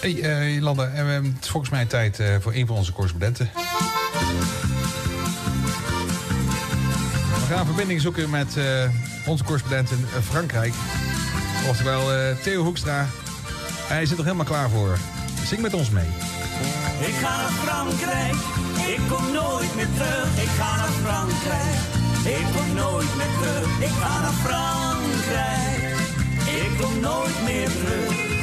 Hey, uh, het is volgens mij tijd uh, voor een van onze correspondenten. We gaan verbinding zoeken met onze correspondent in Frankrijk. Oftewel Theo Hoekstra. Hij zit er helemaal klaar voor. Zing met ons mee. Ik ga naar Frankrijk, ik kom nooit meer terug. Ik ga naar Frankrijk, ik kom nooit meer terug. Ik ga naar Frankrijk, ik kom nooit meer terug.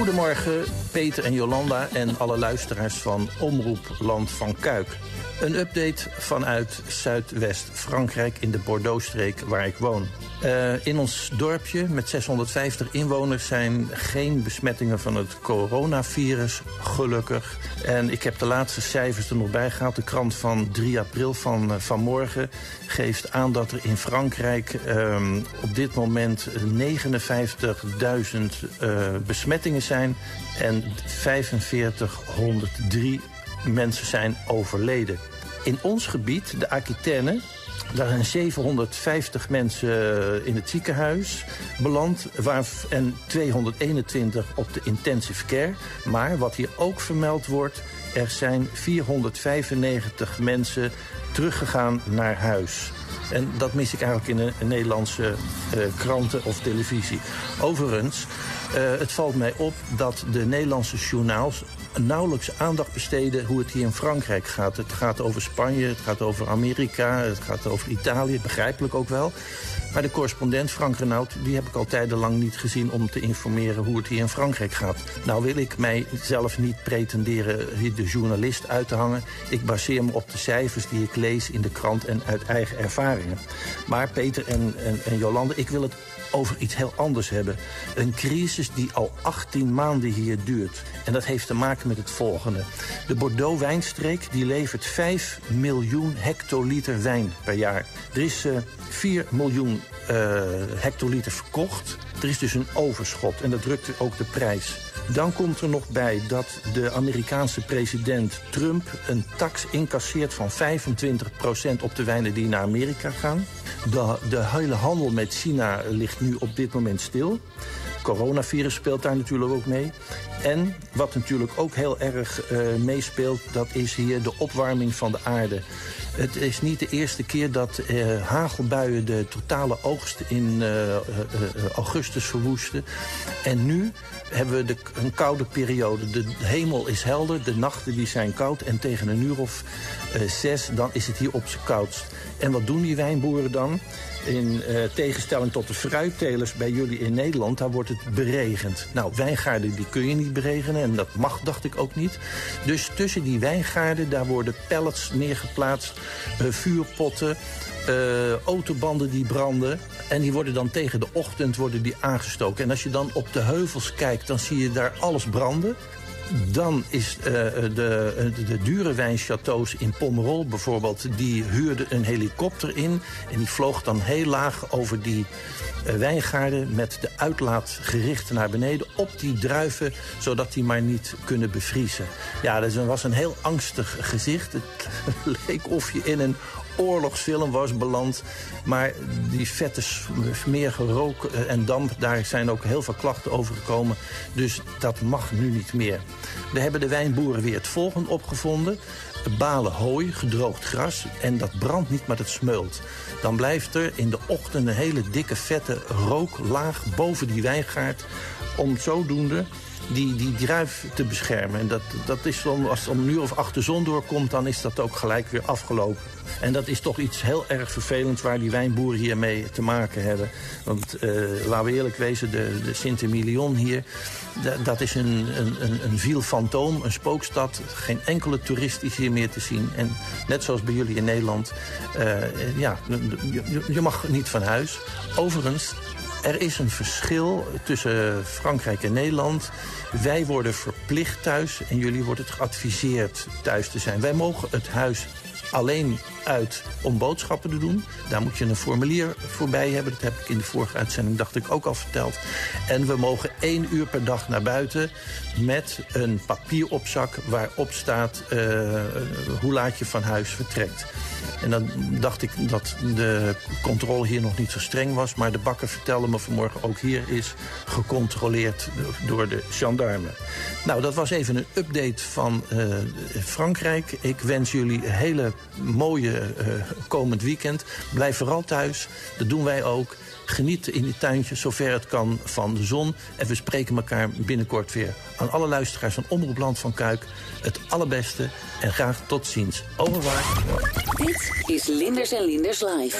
Goedemorgen, Peter en Jolanda en alle luisteraars van Omroep Land van Kuik. Een update vanuit Zuidwest-Frankrijk in de Bordeaux-streek waar ik woon. Uh, in ons dorpje met 650 inwoners zijn geen besmettingen van het coronavirus, gelukkig. En ik heb de laatste cijfers er nog bij gehaald. De krant van 3 april van uh, vanmorgen geeft aan dat er in Frankrijk uh, op dit moment 59.000 besmettingen zijn en 4503 mensen zijn overleden. In ons gebied, de Aquitaine, daar zijn 750 mensen in het ziekenhuis beland waar, en 221 op de intensive care. Maar wat hier ook vermeld wordt, er zijn 495 mensen teruggegaan naar huis. En dat mis ik eigenlijk in een, Nederlandse uh, kranten of televisie. Overigens, uh, het valt mij op dat de Nederlandse journaals nauwelijks aandacht besteden hoe het hier in Frankrijk gaat. Het gaat over Spanje, het gaat over Amerika, het gaat over Italië, begrijpelijk ook wel. Maar de correspondent Frank Renaud, die heb ik al tijdenlang niet gezien om te informeren hoe het hier in Frankrijk gaat. Nou wil ik mijzelf niet pretenderen de journalist uit te hangen. Ik baseer me op de cijfers die ik lees in de krant en uit eigen Maar Peter en, en, en Jolande, ik wil het over iets heel anders hebben. Een crisis die al 18 maanden hier duurt. En dat heeft te maken met het volgende. De Bordeaux-wijnstreek die levert 5 miljoen hectoliter wijn per jaar. Er is uh, 4 miljoen uh, hectoliter verkocht. Er is dus een overschot en dat drukt ook de prijs. Dan komt er nog bij dat de Amerikaanse president Trump een tax incasseert van 25% op de wijnen die naar Amerika gaan. De, de hele handel met China ligt nu op dit moment stil. Coronavirus speelt daar natuurlijk ook mee. En wat natuurlijk ook heel erg uh, meespeelt, dat is hier de opwarming van de aarde. Het is niet de eerste keer dat uh, hagelbuien de totale oogst in uh, augustus verwoesten. En nu hebben we de, een koude periode. De hemel is helder, de nachten die zijn koud. En tegen een uur of zes, dan is het hier op zijn koudst. En wat doen die wijnboeren dan? In tegenstelling tot de fruittelers bij jullie in Nederland, daar wordt het beregend. Nou, wijngaarden die kun je niet beregenen en dat mag, dacht ik ook niet. Dus tussen die wijngaarden, daar worden pallets neergeplaatst, uh, vuurpotten, uh, autobanden die branden. En die worden dan tegen de ochtend worden die aangestoken. En als je dan op de heuvels kijkt, dan zie je daar alles branden. Dan is uh, de, de, de dure wijnchateaus in Pomerol bijvoorbeeld... die huurden een helikopter in en die vloog dan heel laag over die uh, wijngaarden... met de uitlaat gericht naar beneden op die druiven... zodat die maar niet kunnen bevriezen. Ja, dat was een heel angstig gezicht. Het leek of je in een oorlogsfilm was beland. Maar die vette meer rook en damp, daar zijn ook heel veel klachten over gekomen. Dus dat mag nu niet meer. We hebben de wijnboeren weer het volgende opgevonden. Balen hooi, gedroogd gras. En dat brandt niet, maar dat smeult. Dan blijft er in de ochtend een hele dikke vette rooklaag boven die wijngaard. Om zodoende die, die druif te beschermen. En dat, dat is dan, als het om een uur of acht de zon doorkomt, dan is dat ook gelijk weer afgelopen. En dat is toch iets heel erg vervelends waar die wijnboeren hiermee te maken hebben. Want uh, laten we eerlijk wezen, de, de Sint-Emilion hier, dat is een, een, een viel fantoom, een spookstad. Geen enkele toerist is hier meer te zien. En net zoals bij jullie in Nederland, uh, ja, je, je mag niet van huis. Overigens, er is een verschil tussen Frankrijk en Nederland. Wij worden verplicht thuis en jullie worden geadviseerd thuis te zijn. Wij mogen het huis alleen uit om boodschappen te doen. Daar moet je een formulier voorbij hebben. Dat heb ik in de vorige uitzending, dacht ik, ook al verteld. En we mogen één uur per dag naar buiten met een papieropzak waarop staat uh, hoe laat je van huis vertrekt. En dan dacht ik dat de controle hier nog niet zo streng was. Maar de bakker vertelde me vanmorgen ook hier is gecontroleerd door de gendarmen. Nou, dat was even een update van uh, Frankrijk. Ik wens jullie hele mooie uh, komend weekend. Blijf vooral thuis. Dat doen wij ook. Geniet in die tuintjes zover het kan van de zon. En we spreken elkaar binnenkort weer. Aan alle luisteraars van Omroep Land van Kuik het allerbeste en graag tot ziens. Overwaar. Dit is Linders en Linders Live.